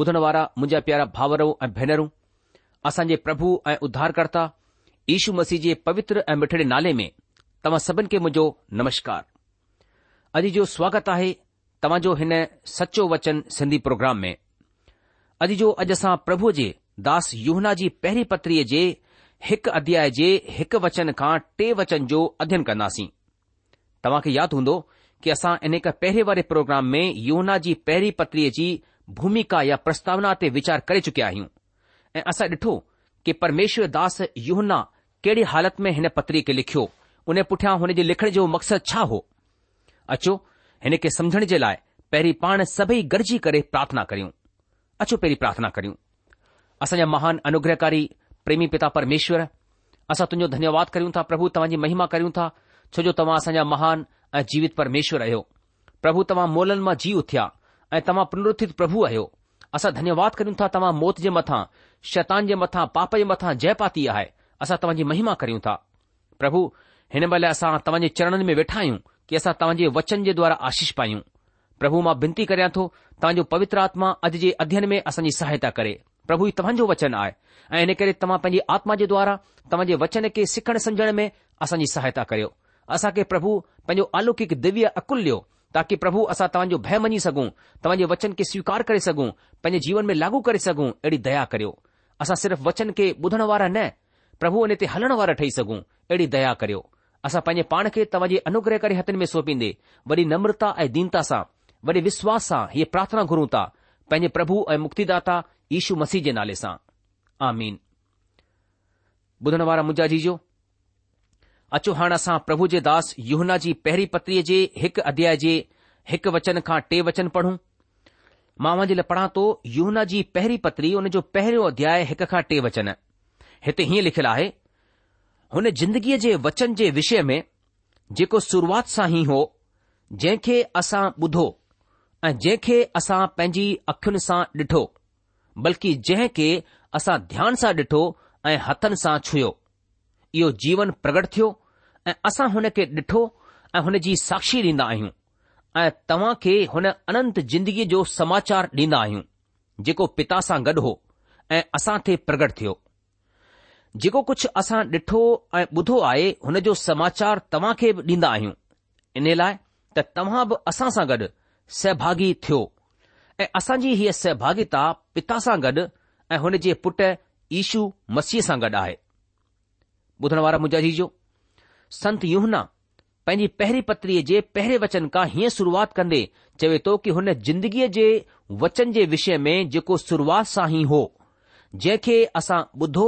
ॿुधण वारा मुंहिंजा प्यारा भाउरऊं ऐं भेनरूं असांजे प्रभु ऐं उद्धारकर्ता ईशू मसीह जे पवित्र ऐं मिठिड़े नाले में तव्हां सभिनि खे मुंहिंजो नमस्कार अॼु जो स्वागत आहे तव्हांजो हिन सचो वचन सिंधी प्रोग्राम में अॼु जो अॼु असां प्रभुअ जे दास युहना जी पहिरीं पत्रीअ जे हिकु अध्याय जे हिकु वचन खां टे वचन जो अध्यन कंदासीं तव्हां खे यादि हूंदो की असां इन हिक पहिरें वारे प्रोग्राम में योहना जी पहिरीं पत्रीअ जी भूमिका या प्रस्तावना ते वीचार करे चुकिया आहियूं ऐं असां ॾिठो कि परमेश्वरदास योहना कहिड़ी हालति में हिन पत्री खे लिखियो हुन पुठियां हुन जे लिखण जो मक़सदु छा हो अचो हिन खे सम्झण जे लाइ पहिरीं पाण सभेई गॾिजी करे प्रार्थना करियूं अचो पहिरीं प्रार्थना करियूं असांजा महान अनुग्रहकारी प्रेमी पिता परमेश्वर असां तुंजो धन्यवाद करियूं था प्रभु तव्हांजी महिमा करियूं था छोजो तव्हां असांजा महान ऐं जीवित परमेश्वर आहियो प्रभु तव्हां मोलन मां जीउ उथिया ऐं तव्हां पुनरथित प्रभु आहियो असां धन्यवाद कयूं था तव्हां मौत जे मथां, शैतान जे मथां, पाप जे मथा जय पाती आहे असां तव्हांजी महिमा करियूं था प्रभु हिन महिल असां तव्हां जे चरणन में वेठा आहियूं कि असां तव्हां वचन जे द्वारा आशीष पायूं प्रभु मां बिनती करियां थो तव्हांजो पवित्र आत्मा अॼु जे अध्यन में असांजी सहायता करे प्रभु ई तव्हांजो वचन आए ऐं हिन करे तव्हां पंहिंजी आत्मा जे द्वारा तव्हां वचन खे सिखण समझण में असांजी सहायता करियो असां प्रभु पंहिंजो आलौकिक दिव्य अकुलु ॾियो ताकि प्रभु असां तव्हांजो भय मञी सघूं तव्हांजे वचन खे स्वीकार करे सघूं पंहिंजे जीवन में लागू करे सघूं अहिड़ी दया करियो असां सिर्फ़ वचन खे ॿुधण वारा न प्रभु इन ते हलण वारा ठही सघूं अहिड़ी दया करियो असां पंहिंजे पाण खे तव्हांजे अनुग्रह करे हथनि में सोंपींदे वरी नम्रता ऐं दीनता सां वरी विश्वास सां इहे प्रार्थना घुरूं था पंहिंजे प्रभु ऐं मुक्तिदाता यीशू मसीह जे नाले सां आजा जी अचो हाणे असां प्रभु जे दास यना जी पहिरीं पत्रीअ जे हिकु अध्याय जे हिकु वचन खां टे वचन पढ़ूं मां मुंहिंजे लाइ पढ़ा थो यूहना जी पहिरीं पत्री हुन जो पहिरियों अध्याय हिक खां टे वचन हिते हीअं लिखियलु आहे हुन जिंदगीअ जे वचन जे विषय में जेको शुरुआत सां ई हो जंहिं असां ॿुधो ऐं जंहिं असां पंहिंजी अखियुनि सां ॾिठो बल्कि जंहिं असां ध्यान सां ॾिठो ऐं हथनि सां छुयो इहो जीवन प्रगट थियो ऐं असां हुन खे ॾिठो ऐं हुन जी साक्षी ॾींदा आहियूं ऐं तव्हां खे हुन अनंत जिंदगीअ जो समाचार ॾींदा आहियूं जेको पिता सां गॾु हो ऐं असां ते प्रगट थियो जेको कुझु असां ॾिठो ऐं ॿुधो आहे हुन जो समाचार तव्हां खे बि ॾींदा आहियूं इन लाइ त तव्हां बि असां सां गॾु सहभागी थियो ऐं असांजी हीअ सहभागिता पिता सां गॾु ऐं हुन जे पुट ईशू मसीह सां गॾु आहे ॿुधण वारा मुजाजी जो संत युहना पंहिंजी पहिरीं पत्रीअ जे पहिरें वचन खां हीअं शुरूआति कंदे चवे थो कि हुन जिंदगीअ जे वचन जे विषय में जेको शुरुआति सां ई हो जंहिं खे असां ॿुधो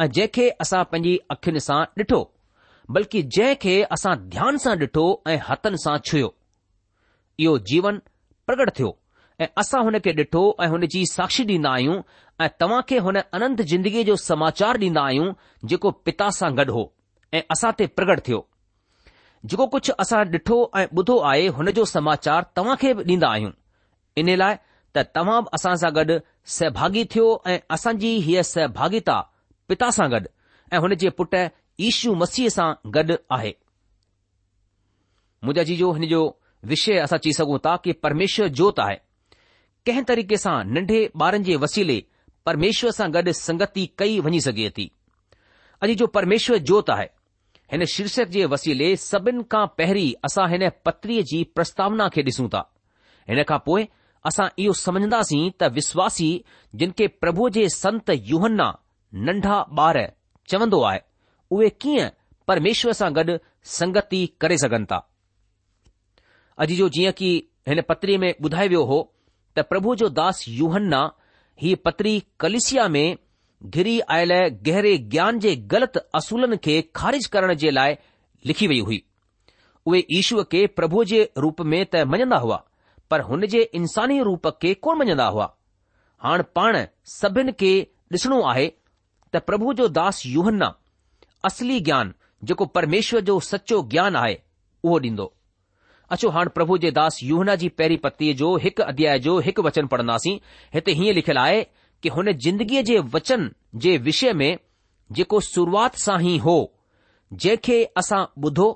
ऐं जंहिंखे असां पंहिंजी अखियुनि सां डि॒ठो बल्कि जंहिं खे असां ध्यान सां डि॒ठो ऐं हथनि सां छुयो इहो जीवन प्रगट थियो ऐं असां हुन खे डि॒ठो ऐं हुन जी साक्षी ॾींदा आहियूं ऐं तव्हांखे हुन अनंत जिंदगीअ जो समाचार ॾींदा आहियूं जेको पिता सां गॾु हो ऐं असां ते प्रगट थियो जेको कुझु असां डि॒ठो ऐं ॿुधो आहे हुन जो समाचार तव्हां खे बि ॾीन्दा आहियूं इन लाइ त तव्हां बि असां सां गॾु सहभागी थियो ऐं असांजी हीअ सहभागिता पिता सां गॾु ऐं हुन जे पुटु ईशू मसीह सां गॾु आहे मुंहिंजा जी हिन जो विषय असां चई सघूं था कि परमेश्वर जोति आहे कंहिं तरीक़े सां नंढे ॿारनि जे वसीले परमेश्वर सां गॾु संगति कई वञी सघे थी अॼु जो परमेश्वर आहे हिन शीर्षक जे वसीले सभिनि खां पहिरीं असां हिन पत्रीअ जी प्रस्तावना खे ॾिसूं था हिन खां पोइ असां इहो समझंदासीं त विश्वासी जिन खे प्रभुअ जे संत युहन्ना नंढा ॿार चवंदो आहे उहे कीअं परमेश्वर सां गॾु संगति करे सघनि था अॼु जो जीअं की हिन पत्रीअ में ॿुधायो वियो हो त प्रभु जो दास युहन्ना हीअ पत्री कलिसिया में घिरी आयल गहरे ज्ञान जे ग़लति असूलनि खे खारिज करण जे लाइ लिखी वई हुई उहे ईश्व खे प्रभु जे रूप में त मञंदा हुआ पर हुन जे इंसानी रूप खे कोन मञंदा हुआ हाणे पाण सभिनि खे ॾिसणो आहे त प्रभु जो दास युहन्ना असली ज्ञान जेको परमेश्वर जो सचो ज्ञान आहे उहो ॾींदो अचो हाणे प्रभु जे दास युहना जी पहिरीं पतीअ जो हिकु अध्याय जो हिकु वचन पढ़ंदासीं हिते हीअं लिखियलु आहे की हुन जिंदगीअ जे वचन जे विषय में जेको शुरुआत सां ई हो जंहिंखे असां ॿुधो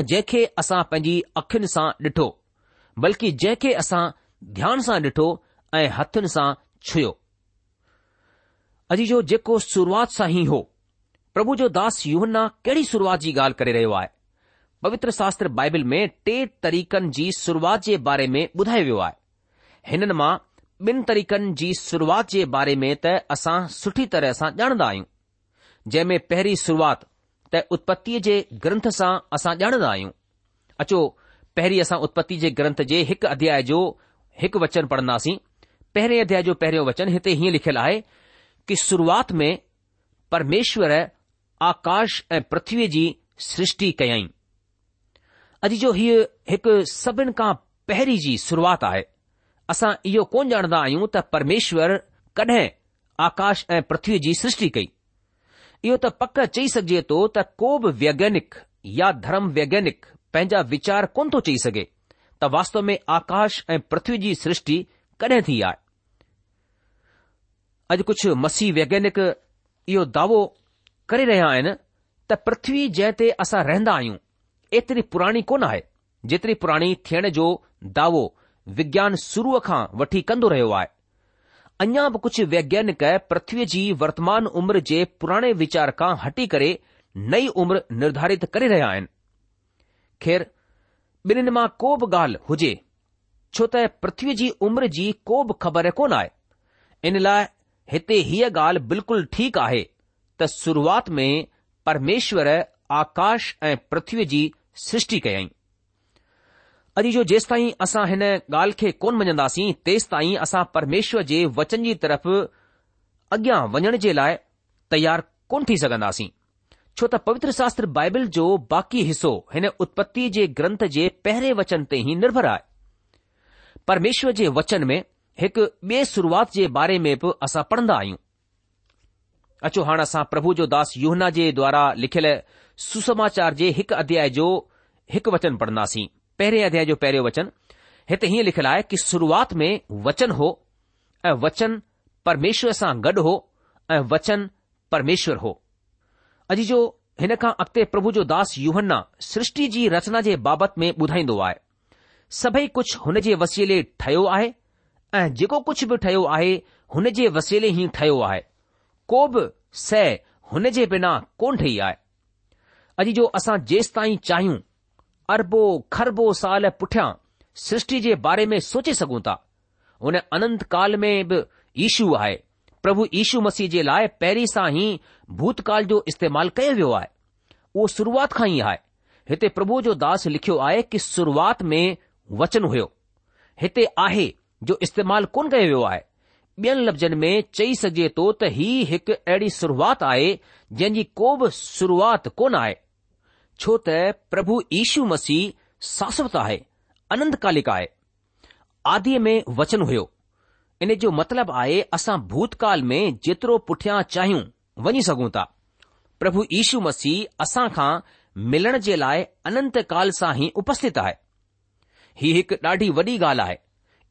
ऐं जंहिंखे असां पंहिंजी अखियुनि सां ॾिठो बल्कि जंहिंखे असां ध्यान सां ॾिठो ऐं हथनि सां छुयो अॼु जो जेको शुरुआत सां ई हो प्रभु जो दास युवन्ना कहिड़ी शुरुआत जी ॻाल्हि करे रहियो आहे पवित्र शास्त्र बाइबिल में टे तरीक़नि जी शुरुआति जे बारे में ॿुधायो वियो आहे हिननि मां ॿिन तरीक़नि जी शुरुआति जे बारे में त असां सुठी तरह सां ॼाणंदा आहियूं जंहिं में पहिरीं शुरुआत त उत्पतीअ जे ग्रंथ सां असां ॼाणंदा आहियूं अचो पहिरीं असां उत्पति जे ग्रंथ जे हिकु अध्याय जो हिकु वचन पढ़ंदासीं पहिरें अध्याय जो पहिरियों वचन हिते हीअं लिखियलु आहे कि शुरुआत में परमेश्वर आकाश ऐं पृथ्वीअ जी सृष्टि कयाई अॼु जो हीअ हिकु सभिनि खां पहिरीं जी शुरुआति आहे असां इहो कोन ॼाणदा आहियूं त परमेश्वर कॾहिं आकाश ऐं पृथ्वी जी सृष्टि कई इहो त पक चई सघिजे थो त को बि वैज्ञानिक या धर्म वैज्ञानिक पंहिंजा वीचार कोन थो चई सघे त वास्तव में आकाश ऐं पृथ्वी जी सृष्टि कॾहिं थी आहे अॼु कुझु मसीह वैज्ञानिक इहो दावो करे रहिया आहिनि त पृथ्वी जंहिं ते असां रहंदा आहियूं एतिरी पुराणी कोन आहे जेतिरी पुराणी थियण जो दावो विज्ञान सुर खां वठी कंदो रहियो आहे अञा बि कुझ वैज्ञानिक पृथ्वीअ जी वर्तमान उमिरि जे पुराणे विचार खां हटी करे नई उमिर निर्धारित करे रहिया आहिनि ख़ैर ॿिन्हिनि मां को बि ॻाल्हि हुजे छो त पृथ्वी जी उमिर जी को बि ख़बर कोन आए इन लाइ हिते हीअ ॻाल्हि बिल्कुलु ठीक आहे त शुरूआत में परमेश्वर आकाश ऐं पृथ्वी जी सृष्टि कयाईं अॼु जो जेसि ताईं असां हिन ॻाल्हि खे कोन मञंदासीं तेसि ताईं असां परमेश्वर जे वचन जी तरफ़ अॻियां वञण जे लाइ तयार कोन थी सघंदासीं छो त पवित्र शास्त्र बाइबल जो बाक़ी हिसो हिन उत्पत्ति जे ग्रंथ जे पहिरें वचन ते ई निर्भर आहे परमेश्वर जे वचन में हिकु ॿिए शुरूआति जे बारे में बि असां पढ़ंदा आहियूं अचो हाणे असां प्रभु जो दास युहना जे द्वारा लिखियल सुसमाचार जे हिकु अध्याय जो हिकु वचन पढ़ंदासीं पहिरियों अध्याय जो पहिरियों वचन हिते हीअं लिखियलु आहे कि शुरुआत में वचन हो ऐं वचन परमेश्वर सां गॾु हो ऐं वचन परमेश्वर हो अॼु जो हिन खां अॻिते प्रभु जो दास युहना श्रृष्टि जी रचना जे बाबति में ॿुधाईंदो आहे सभई कुझु हुन जे वसीले ठहियो आहे ऐं जेको कुझु बि ठहियो आहे हुन जे वसीले ई ठहियो आहे को बि सह हुन जे बिना कोन ठही आहे अॼु जो असां जेसि ताईं चाहियूं अरबो खरबो साल पुठियां सृष्टि जे बारे में सोचे सघूं था उन अनंत काल में बि ईशू आहे प्रभु ईशू मसीह जे लाइ पहिरीं सां ई भूतकाल जो इस्तेमालु कयो वियो आहे उहो शुरूआति खां ई आहे हिते प्रभु जो दास लिखियो आहे कि शुरूआत में वचनु हुयो हिते आहे जो इस्तेमाल कोन कयो वियो आहे ॿियनि लफ़्ज़नि में चई सघिए थो त ही हिकु अहिड़ी शुरूआति आहे जंहिंजी को बि शुरूआति कोन आहे છોતે પ્રભુ ઈશુ મસી સાશ્વતા હે અનંત કાલિકાય આદિ મે વચન હોયો ઇને જો મતલબ આયે અસા ભૂતકાલ મે જીતરો પુઠયા ચાહિઉં વણી સગુતા પ્રભુ ઈશુ મસી અસા કા મિલન જે લાય અનંત કાલ સાહી ઉપસ્થિત આય હી એક ડાઢી વડી ગાલ આય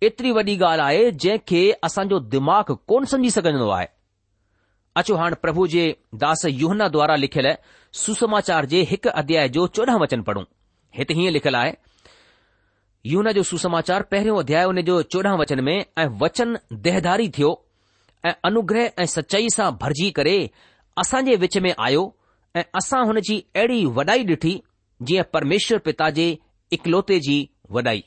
ઇતરી વડી ગાલ આય જે કે અસા જો દિમાગ કોન સમજી સકન હોય अचो हाणे प्रभु जे दास यूहना द्वारा लिखियलु सुसमाचार जे हिकु अध्याय जो चोॾहं वचन पढ़ूं हिते हीअं लिखयलु आहे यूहन जो सुसमाचार पहिरियों अध्याय हुन जो चोॾहं वचन में ऐ वचन दहदारी थियो ऐं अनुग्रह ऐं सचाई सां भरिजी करे असां जे विच में आयो ऐं असां हुन जी अहिड़ी वॾाई डि॒ठी जीअं परमेश्वर पिता जे इकलौते जी वॾाई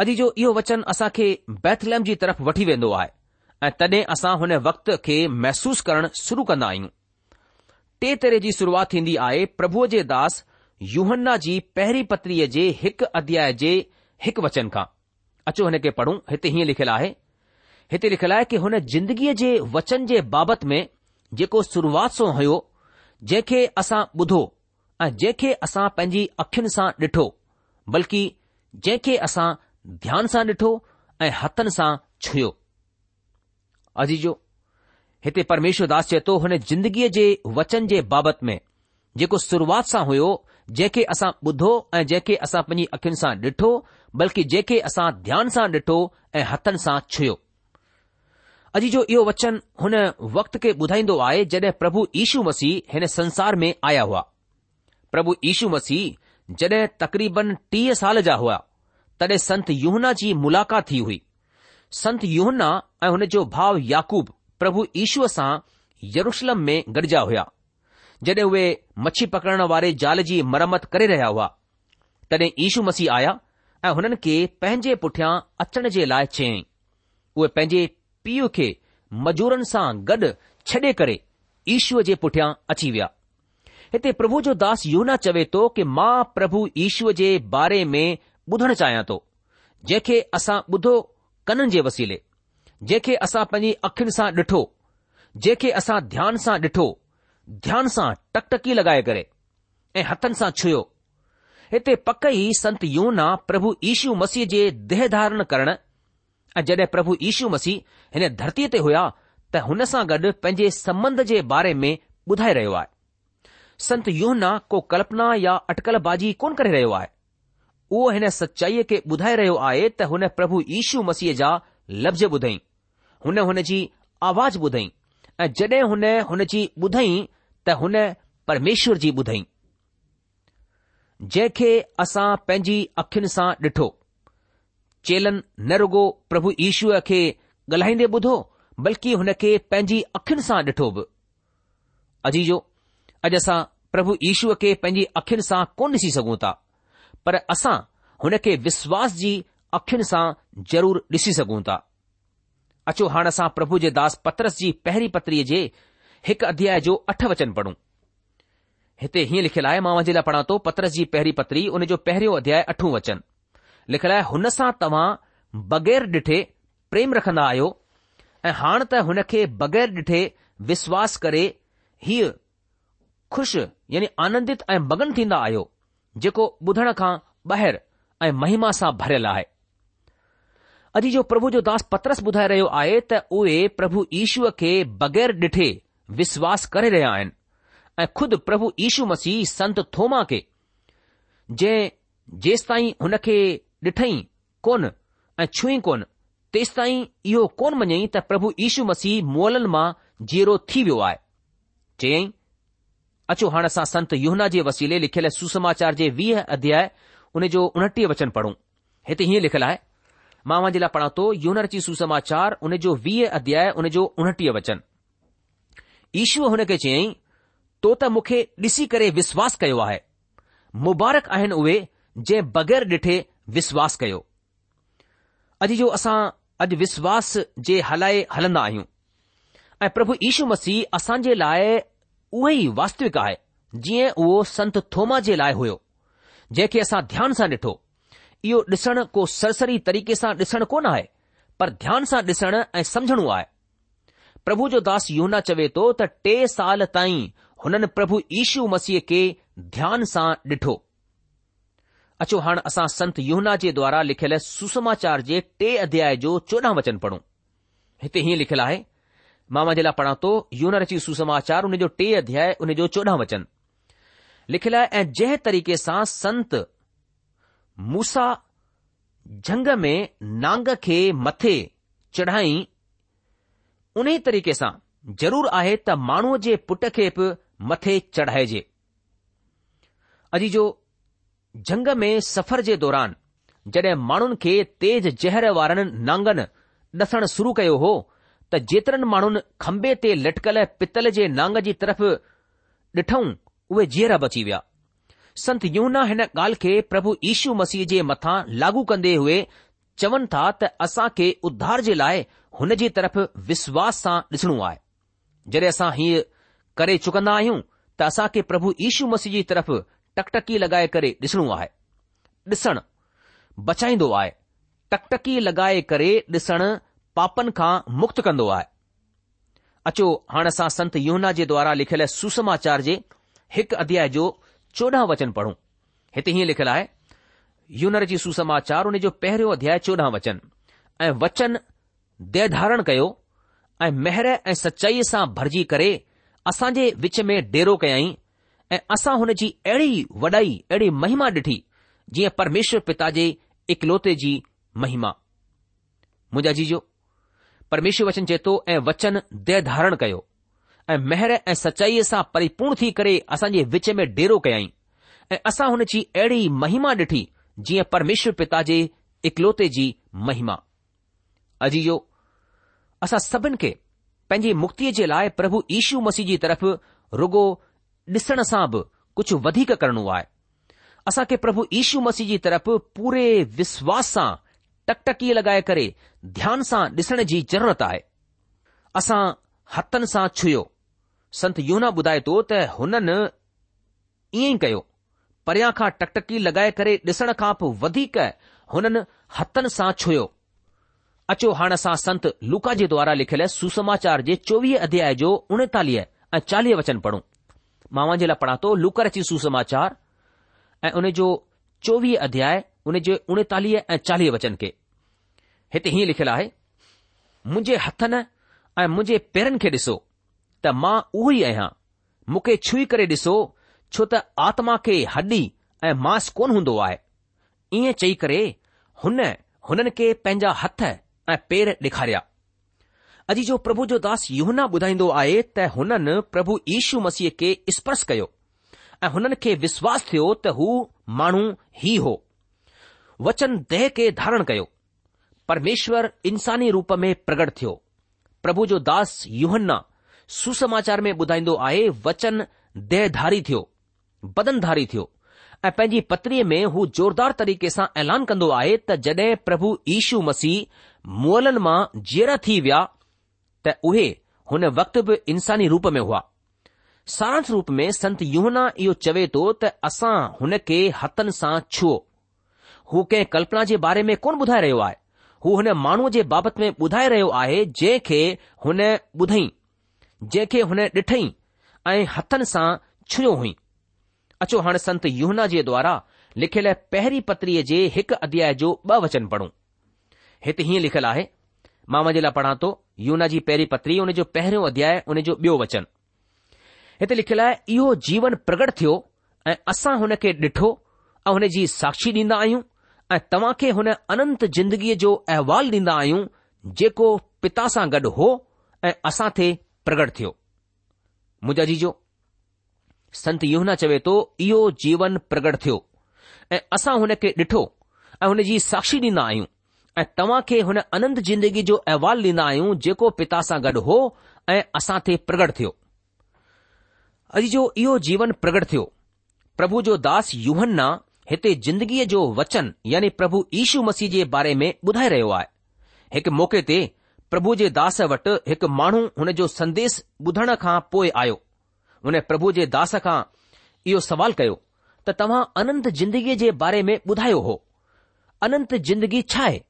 अॼ जो इहो वचन असां खे बैथलम जी तरफ़ वठी वेंदो आहे ऐं तॾहिं असां हुन वक़्त खे महसूस करणु शुरू कंदा आहियूं टे तरह जी शुरूआति थींदी आहे प्रभुअ जे दास यूहन्न्न्न्न्ना जी पहिरीं पत्रीअ जे हिकु अध्याय जे हिकु वचन खां अचो हिन खे पढ़ूं हिते हीअं लिखियलु आहे हिते लिखियलु आहे कि हुन ज़िंदगीअ जे वचन जे बाबति में जेको शुरुआत सो हुयो जंहिंखे असां ॿुधो ऐं जंहिंखे असां पंहिंजी अखियुनि सां ॾिठो बल्कि जंहिंखे असां ध्यान सां ॾिठो ऐं हथनि सां छुयो अजी जो हिते परमेश्वरदास चए थो हुन ज़िंदगीअ जे वचन जे बाबति में जेको शुरूआति सां हुयो जंहिंखे असां ॿुधो ऐं जंहिंखे असां पंहिंजी अखियुनि सां ॾिठो बल्कि जंहिंखे असां ध्यान सां ॾिठो ऐं हथनि सां छुयो अजी जो इहो वचन हुन वक़्त खे ॿुधाईंदो आहे जॾहिं प्रभु यीशू मसीह हिन संसार में आया हुआ प्रभु यीशू मसीह जॾहिं तक़रीबन टीह साल जा हुआ तॾहिं संत युना जी मुलाक़ात थी हुई संत योहन्ना ऐं हुन जो भाउ याकूब प्रभु ईशूअ सां यरुशलम में गॾिजा हुया जॾहिं उहे मछी पकड़ण वारे ज़ाल जी मरम्मत करे रहिया हुआ तॾहिं ईशू मसीह आया ऐं हुननि खे पंहिंजे पुठियां अचण जे लाइ चयई उहे पंहिंजे पीउ खे मजूरनि सां गॾु छॾे करे ईशूअ जे पुठियां अची विया हिते प्रभु जो दास यहना चवे थो कि मां प्रभु ईशूअ जे बारे में ॿुधणु चाहियां थो जंहिंखे असां ॿुधो कननि जे वसीले जंहिंखे असां पंहिंजी अखियुनि सां ॾिठो जंहिंखे असां ध्यान सां ॾिठो ध्यान सां टकटकी लॻाए करे ऐं हथनि सां छुयो हिते पक ई संत योना प्रभु इशू मसीह जे देह धारण करण ऐं जडे॒ प्रभु इशू मसीह हिन धरतीअ ते हुया त हुन सां गॾु पंहिंजे संबंध जे बारे में ॿुधाए रहियो आहे संत योना को कल्पना या अटकलबाजी कोन करे रहियो आहे उहो हिन सचाईअ खे ॿुधाए रहियो आहे त हुन प्रभु यीशू मसीह जा लफ़्ज़ ॿुधई हुन हुन जी आवाज़ ॿुधई ऐं जड॒हिं हुन जी ॿुधई त हुन परमेश्वर जी ॿुधई जंहिंखे असां पंहिंजी अखियुनि सां ॾिठो चेलन न रुगो प्रभु ईशूअ खे ॻाल्हाईंदे ॿुधो बल्कि हुन खे पंहिंजी अखियुनि सां ॾिठो बि अजीजो अॼु असां प्रभु यीशूअ खे पंहिंजी अखियुनि सां कोन ॾिसी सघूं था पर असां हुन खे विश्वास जी अखियुनि सां ज़रूरु ॾिसी सघूं था अचो हाणे असां प्रभु जे दास पत्रस जी पहिरीं पत्रीअ जे हिकु अध्याय जो अठ वचन पढ़ूं हिते हीअं लिखियलु आहे मां लाइ पढ़ा थो पत्रस जी पहिरीं पत्री हुन जो पहिरियों अध्याय अठो वचन लिखियलु आहे हुन सां तव्हां बग़ैर ॾिठे प्रेम रखंदा आहियो ऐं हाणे त हुन खे बगै़र ॾिठे विश्वास करे हीअ खु़शि यानी आनंदित ऐं मगन थींदा आहियो जेको ॿुधण खां ॿाहिरि ऐं महिमा सां भरियलु आहे अॼु जो प्रभु जो दास पत्रस ॿुधाए रहियो आहे त उहे प्रभु ईश्व खे बगैर डि॒ठे विश्वास करे रहिया आहिनि ऐं खुदि प्रभु यीशू मसीह संत थोमा खे जंहिं जेस ताईं हुन खे ॾिठई कोन ऐं छूई कोनि तेसत ताईं इहो कोन मञई त प्रभु ईशू मसीह मुअलनि मां जीरो थी वियो आहे चयई अचो हाणे असां संत युहना जे वसीले लिखियल सुसमाचार जे वीह अध्याय जो उणटीह वचन पढ़ूं हिते हीअं लिखियलु आहे मां जे लाइ पढ़ा थो यूनर जी सुसमाचार जो वीह अध्याय जो उणटीह वचन ईशूअ हुन खे चयाईं तो त मूंखे ॾिसी करे विश्वास कयो आहे मुबारक आहिनि उहे जंहिं बग़ैर ॾिठे विश्वास कयो अॼु जो असां अॼु विश्वास जे हलाए हलंदा आहियूं ऐं प्रभु ईशू मसीह असांजे लाइ उहो ई वास्तविक आहे जीअं उहो संत थोमा जे लाइ हुयो जंहिंखे असां ध्यान सां ॾिठो इहो ॾिसण को सरसरी तरीक़े सां ॾिसणु कोन आहे पर ध्यान सां ॾिसणु ऐं समुझणो आहे प्रभु जो दास यहना चवे थो त टे साल ताईं हुननि प्रभु ईशू मसीह खे ध्यान सां ॾिठो अचो हाणे असां संत युहना जे द्वारा लिखियलु सुसमाचार जे टे अध्याय जो चोॾहं वचन पढ़ूं हिते हीअं लिखियलु आहे मामा जे लाइ पढ़ा थो यूनर ची सुसमाचार हुन जो टे अध्याय हुन जो चोॾहं वचन लिखियलु ऐं जंहिं तरीक़े सां संत मूसा झंग में नांग खे मथे चढ़ाई उन तरीक़े सां ज़रूरु आहे त माण्हूअ जे पुट खे बि मथे चढ़ाए जे जो झंग में सफ़र जे दौरान जड॒हिं माण्हुनि खे तेज़ जहर वारनि नांगनि ॾसणु शुरू कयो हो त जेतिरनि माण्हुनि खंबे ते लटकल पितल जे नांग जी तरफ़ ॾिठऊं उहे जीअरा बची विया संत यूना हिन ॻाल्हि खे प्रभु यीशू मसीह जे मथां लागू कंदे हुए चवनि था त असां खे उद्धार जे लाइ हुन जी तरफ़ विश्वास सां ॾिसणो आहे जॾहिं असां हीअं करे चुकंदा आहियूं त असां खे प्रभु यीशू मसीह जी तरफ़ टकटकी लॻाए करे ॾिसणो आहे ॾिसणु बचाईंदो आहे टकटकी लॻाए करे ॾिसणु पापनि खां मुक्त कंदो आहे अचो हाणे असां संत यूना जे द्वारा लिखियल सुसमाचार जे हिकु अध्याय जो चोॾहं वचन पढ़ूं हिते हीअं लिखियलु आहे यूनर जी सुसमाचार हुन जो पहिरियों अध्याय चोॾहं वचन ऐं वचन दय कयो ऐं महिर ऐं सचाईअ सां भरिजी करे असां जे विच में डेरो कयाई ऐं असां हुन जी अहिड़ी वॾाई अहिड़ी महिमा ॾिठी जीअं परमेश्वर पिता जे इकलौते जी महिमा मुंजाजी जो પરમેશ્વર વચન જેતો એ વચન દે ધારણ કયો એ મહેર એ સચ્ચાઈસા પરિપૂર્ણ થી કરે અસા જે વિચે મે ઢેરો કાઈ અસા હોને ચી એડી મહિમા ઢઠી જી પરમેશ્વર પિતાજી એકલોતે જી મહિમા અજીયો અસા સબન કે પંજી મુક્તિ જે લાય પ્રભુ ઈશુ મસીજી તરફ રગો દસણ સાબ કુછ વધીક કરણુ આય અસા કે પ્રભુ ઈશુ મસીજી તરફ પૂરે વિશ્વાસ સા टकटकी लॻाए करे ध्यान सां ॾिसण जी ज़रूरत आहे असां हथनि सां छुयो संत यूना ॿुधाए थो त हुननि ईअं ई कयो परियां खां टकटकी लॻाए करे ॾिसण खां पोइ वधीक हुननि हथनि सां छुयो अचो हाणे असां संत लुका जे द्वारा लिखियल सुसमाचार जे चोवीह अध्याय जो उणेतालीह ऐं चालीह वचन पढ़ूं मां जे लाइ पढ़ा थो अची सुसमाचार ऐं उन जो चोवीह अध्याय उन जे उणेतालीह ऐं चालीह वचन खे हिते हीअं लिखियलु आहे मुंहिंजे हथनि ऐं मुंहिंजे पेरनि खे ॾिसो त मां उहो ई आहियां मूंखे छुई करे ॾिसो छो त आत्मा खे हॾी ऐं मांस कोन हूंदो आहे ईअं चई करे हुन हुननि खे पंहिंजा हथ ऐं पेर ॾेखारिया अॼु जो प्रभु जो दास यूहना ॿुधाईंदो आहे त हुननि प्रभु यीशू मसीह खे स्पर्श कयो ऐं हुननि खे विश्वास थियो त हू माण्हू ई हो वचन दह खे धारण कयो परमेश्वर इंसानी रूप में प्रगट थियो प्रभु जो दास यूहन्न्न्न्न्ना सुसमाचार में ॿुधाईंदो आहे वचन दह धारी थियो बदनधारी थियो ऐं पंहिंजी पतरीअ में हू ज़ोरदार तरीक़े सां ऐलान कंदो आहे त जड॒ प्रभु ईशू मसीह मुअलनि मां जीअरा थी विया त उहे हुन वक़्त बि इंसानी रूप में हुआ सारंथ रूप में संत यूहन्ना इहो चवे थो त असां हुन खे हथनि सां छुओ हू कंहिं कल्पना जे बारे में कोन ॿुधाए रहियो आहे हू हुन माण्हूअ जे बाबति में ॿुधाए रहियो आहे जंहिं खे हुन ॿुधई जंहिंखे हुन ॾिठई ऐं हथनि सां छुयो हुई अचो हाणे संत युहना जे द्वारा लिखियलु पहिरीं पत्रीअ जे हिकु अध्याय जो ॿ वचन पढ़ूं हिते हीअं लिखियलु आहे मां मुंहिंजे लाइ पढ़ा थो युना जी पहिरीं पत्री हुन जो पहिरियों अध्याय हुन जो ॿियो वचन हिते लिखियलु आहे इहो जीवन प्रगट थियो ऐं असां हुन खे ॾिठो ऐं हुन जी साक्षी ॾींदा आहियूं ऐं तव्हां खे हुन अनंत जिंदगीअ जो अहिवालु ॾींदा आहियूं जेको पिता सां गॾु हो ऐं असां थे प्रगट थियो मुंहिंजा जीजो संत योहना चवे थो इहो जीवन प्रगट थियो ऐं असां हुन खे ॾिठो ऐं हुन जी साक्षी ॾींदा आहियूं ऐं तव्हां खे हुन अनंत जिंदगी जो अहिवालु ॾींदा आहियूं जेको पिता सां गॾु हो ऐं असां थे प्रगट थियो अॼु जो इहो जीवन प्रगट थियो प्रभु जो दास यूहन हिते जिंदगीअ जो वचन यानी प्रभु ईशू मसीह जे बारे में ॿुधाए रहियो आहे हिकु मौके ते प्रभु जे दास वटि हिकु माण्हू हुन जो संदेस ॿुधण खां पोइ आयो हुन प्रभु जे दास खां इहो सवाल कयो त तव्हां अनंत जिंदगीअ जे बारे में ॿुधायो हो अनंत जिंदगी छा आहे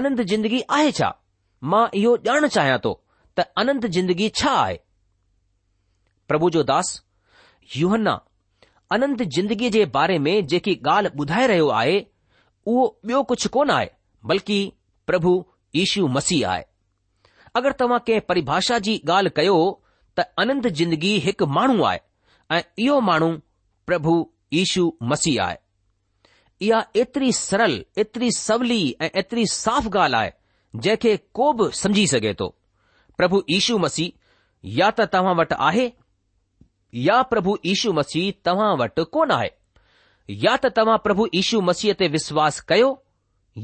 अनंत जिंदगी आहे छा मां इहो ॼाणणु चाहियां थो त अनंत जिंदगी छा आहे प्रभु जो दास युहन्ना अनंत जिंदगीअ जे बारे में जेकी ॻाल्हि ॿुधाए रहियो आहे उहो ॿियो कुझु कोन आहे बल्कि प्रभु यशू मसीह आहे अगरि तव्हां कंहिं परिभाषा जी ॻाल्हि कयो त अनंत जिंदगी हिकु माण्हू आहे ऐं इहो माण्हू प्रभु इशू मसीह आहे इहा एतिरी सरल एतिरी सवली ऐं एतिरी साफ़ ॻाल्हि आहे जंहिंखे को बि समझी सघे थो प्रभु यशू मसीह या त तव्हां वटि आहे या प्रभु ईशू मसीह तव्हां वटि कोन आहे या त तव्हां प्रभु ईशू मसीह ते विश्वास कयो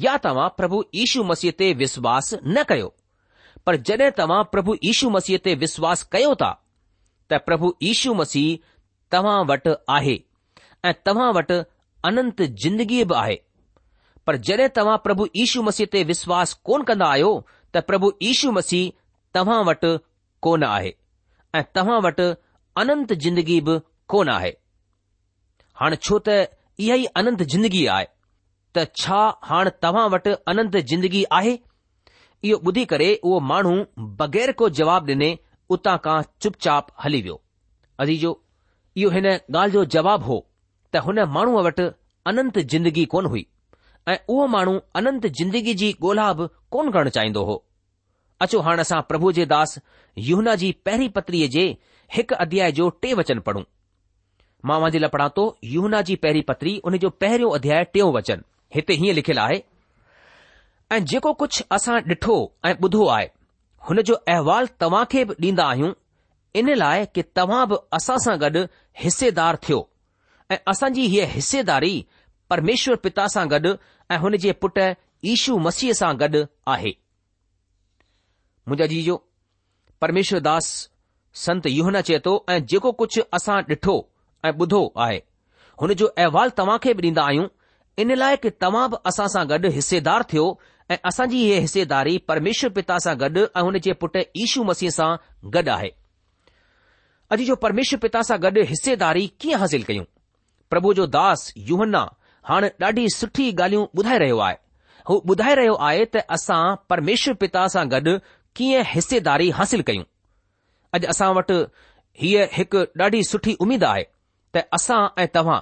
या तव्हां प्रभु ईशू मसीह ते विश्वास न कयो पर जॾहिं तव्हां प्रभु ईशू मसीह ते विश्वास कयो था त प्रभु ईशू मसीह तव्हां वटि आहे ऐं तव्हां वटि अनंत जिंदगीअ बि आहे पर जॾहिं तव्हां प्रभु ईशू मसीह ते विश्वास कोन कंदा आहियो त प्रभु ईशू मसीह तव्हां वटि कोन आहे ऐं तव्हां वटि अनंत जिंदगी बि कोन आहे हाणे छो त इहा ई अनंत जिंदगी आहे त छा हाणे तव्हां वटि अनंत जिंदगी आहे इहो ॿुधी करे उहो माण्हू बगै़र को जवाब ॾिने उतां खां चुपचाप हली वियो अजीजो इहो हिन ॻाल्हि जो जवाबु हो त हुन माण्हूअ वटि अनंत जिंदगी कोन हुई ऐं उहो माण्हू अनंत जिंदगी जी ॻोल्हा बि कोन करणु चाहींदो हो अचो हाणे असां प्रभु जे दास यना जी पहिरीं पत्रीअ जे हिकु अध्याय जो टे वचन पढ़ूं मां जे लाइ पढ़ा थो यूना जी पहिरीं पत्री उन जो पहिरियों अध्याय टियों वचन हिते हीअं लिखियलु आहे ऐं जेको कुझु असां ॾिठो ऐं ॿुधो आहे हुन जो अहिवालु तव्हां खे बि ॾींदा आहियूं इन लाइ कि तव्हां बि असां सां गॾु हिसेदार थियो ऐं असांजी हीअ हिसेदारी परमेश्वर पिता सां गॾु ऐं हुन जे पुट ईशू मसीह सां गॾु आहे मुंहिंजा जी जो दास संत यूहन चए तो ऐं जेको कुझु असां डिठो ऐं ॿुधो आहे हुन जो अहवाल तव्हां खे बि डींदा आहियूं इन लाइ कि तव्हां बि असां सां गॾु हिसेदार थि॒यो असांजी हीअ हिसेदारी परमेश्वर पिता सां गॾु ऐं हुन जे पुटु यशू मसीह सां गॾु आहे अॼु जो परमेश्वर पिता सां गॾु हिसेदारी कीअं हासिल कयूं प्रभु जो दास युहना हाणे ॾाढी सुठी ॻाल्हियूं ॿुधाए रहियो आहे हू ॿुधाए रहियो आहे त असां परमेषर पिता सां गॾु कीअं हिसेदारी हासिल कयूं अॼु असां वटि हीअ हिकु ॾाढी सुठी उमेद आहे त असां ऐं तव्हां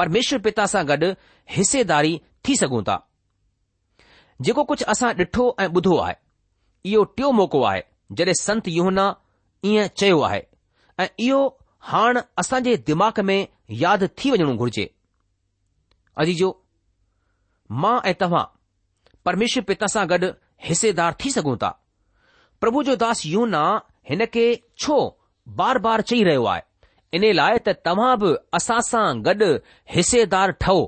परमेश्वर पिता सां गॾु हिसेदारी थी सघूं था जेको कुझु असां ॾिठो ऐं ॿुधो आहे इहो टियों मौक़ो आहे जॾहिं संत यूहना ईअं चयो आहे ऐं इहो हाण असांजे दिमाग़ में यादि थी वञणो घुर्जे अजी जो मां ऐं तव्हां परमेश्वर पिता सां गॾु हिसेदार थी सघूं था प्रभु जो दास यूना हिन खे छो बार बार चई रहियो आहे इन लाइ त तव्हां बि असां सां गॾु हिसेदार ठहो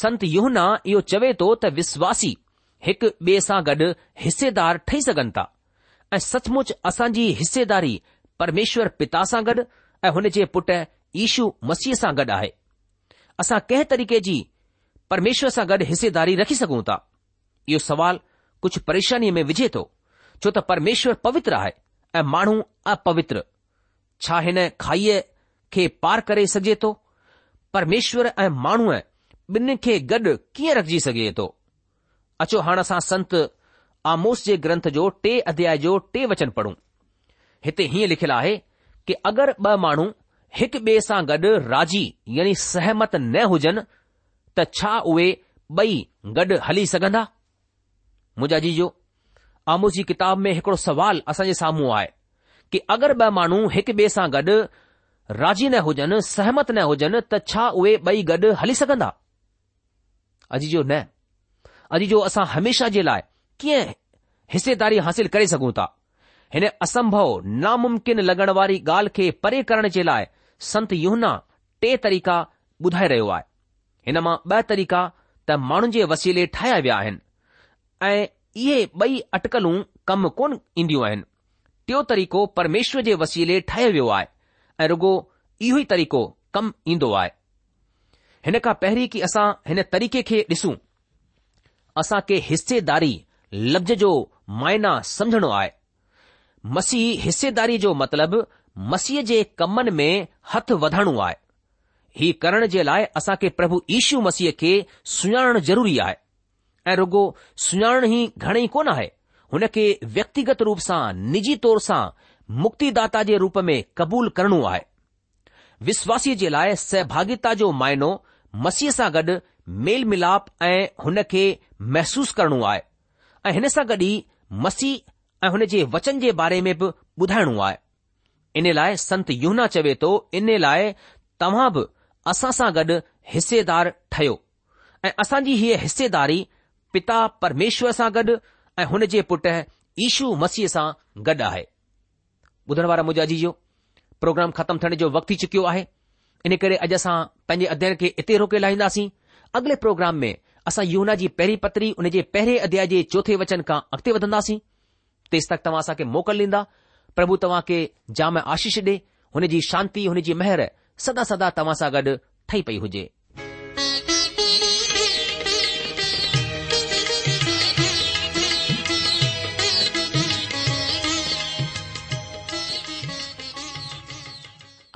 संत युना इहो चवे थो त विश्वासी हिकु ॿिए सां गॾु हिसेदार ठही सघनि था ऐं सचमुच असांजी हिसेदारी परमेश्वर पिता सां गॾु ऐं हुन जे पुटु ईशू मसीह सां गॾु आहे असां कंहिं तरीक़े जी परमेश्वर सां गॾु हिसेदारी रखी सघूं था इहो सवाल कुझु परेशानीअ में विझे थो छो त परमेश्वर पवित्र आहे ऐं माण्हू अपवित्र छा हिन खाईअ खे पार करे सघिजे थो परमेश्वर ऐं माण्हू ॿिन्ही खे गॾु कीअं रखिजी सघे थो अचो हाणे असां संत आमोस जे ग्रंथ जो टे अध्याय जो टे वचन पढ़ूं हिते हीअं लिखियलु आहे कि अगरि ॿ माण्हू हिकु ॿिए सां गॾु राजी यानी सहमत न हुजनि त छा उहे ॿई गॾु हली सघंदा मुंहिंजा मुजाजी जो आमु जी किताब में हिकड़ो सवाल असांजे साम्हूं आहे कि अगरि ॿ माण्हू हिकु ॿिए सां गॾु राज़ी न हुजनि सहमत न हुजनि त छा उहे ॿई गॾु हली सघंदा अॼु जो न अॼु जो असां हमेशा जे लाइ कीअं हिसेदारी हासिल करे सघूं था हिन असंभव नामुमकिन लॻण वारी ॻाल्हि खे परे करण जे लाइ संत युहना टे तरीका ॿुधाए रहियो आहे हिन मां ॿ तरीका त माण्हुनि जे वसीले ठाहिया विया आहिनि ऐं इहे ॿई अटकलूं कम कोन ईंदियूं आहिनि टियों तरीक़ो परमेश्वर जे वसीले ठाहियो वियो आहे ऐं रुगो इहो ई तरीक़ो कमु ईंदो आहे हिन खां पहिरीं की असां हिन तरीक़े खे ॾिसूं असां खे हिसेदारी लफ़्ज़ जो मायना समझणो आहे मसीह हिसेदारी जो मतिलबु मसीह जे कमनि में हथ वधाइणो आहे हीउ करण जे लाइ असां खे प्रभु यीशू मसीह खे सुञाणणु ज़रूरी आहे ऐं रुगो सुञाणण ई घणे ई कोन आहे हुन खे व्यक्तिगत रूप सां निजी तौर सां मुक्तिदाता जे रूप में क़बूल करणो आहे विश्वासीअ जे लाइ सहभागिता जो मायनो मसीह सां गॾु मेल मिलाप ऐं हुन खे महसूसु करणो आहे ऐं हिन सां गॾु ई मसीह ऐं हुन जे वचन जे बारे में बि ॿुधाइणो आहे इन लाइ संत युना चवे थो इन लाइ तव्हां बि असां सां गॾु हिसेदार ठहियो ऐं असांजी हीअ हिसेदारी पिता परमेश्वर सां गॾु ऐं हुन जे पुटु ईशू मसीह सां गॾु आहे ॿुधण वारा मूंजाजी जो प्रोग्राम ख़तमु थियण जो वक़्तु थी चुकियो आहे इन करे अॼु असां पंहिंजे अध्ययन खे इते रोके लाहींदासीं अॻिले प्रोग्राम में असां यूना जी पहिरीं पत्री उन जे पहिरें अध्याय जे चोथे वचन खां अॻिते वधंदासीं तेसि तक तव्हां असांखे मोकल ॾींदा प्रभु तव्हां खे जाम आशीष ॾे हुन जी शांती हुन जी महर सदा सदा तव्हां सां गॾु ठही पई हुजे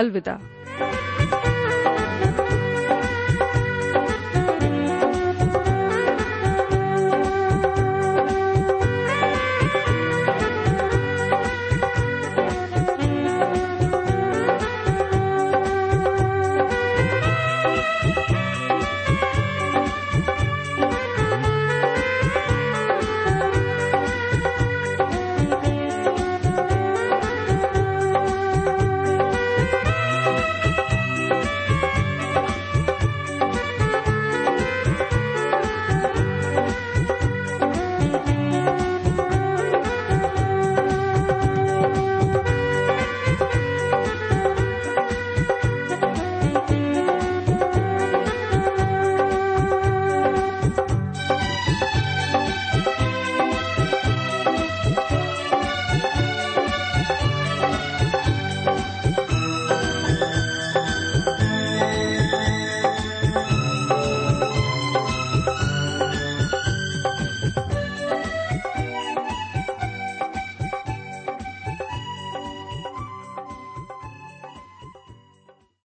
अल्दा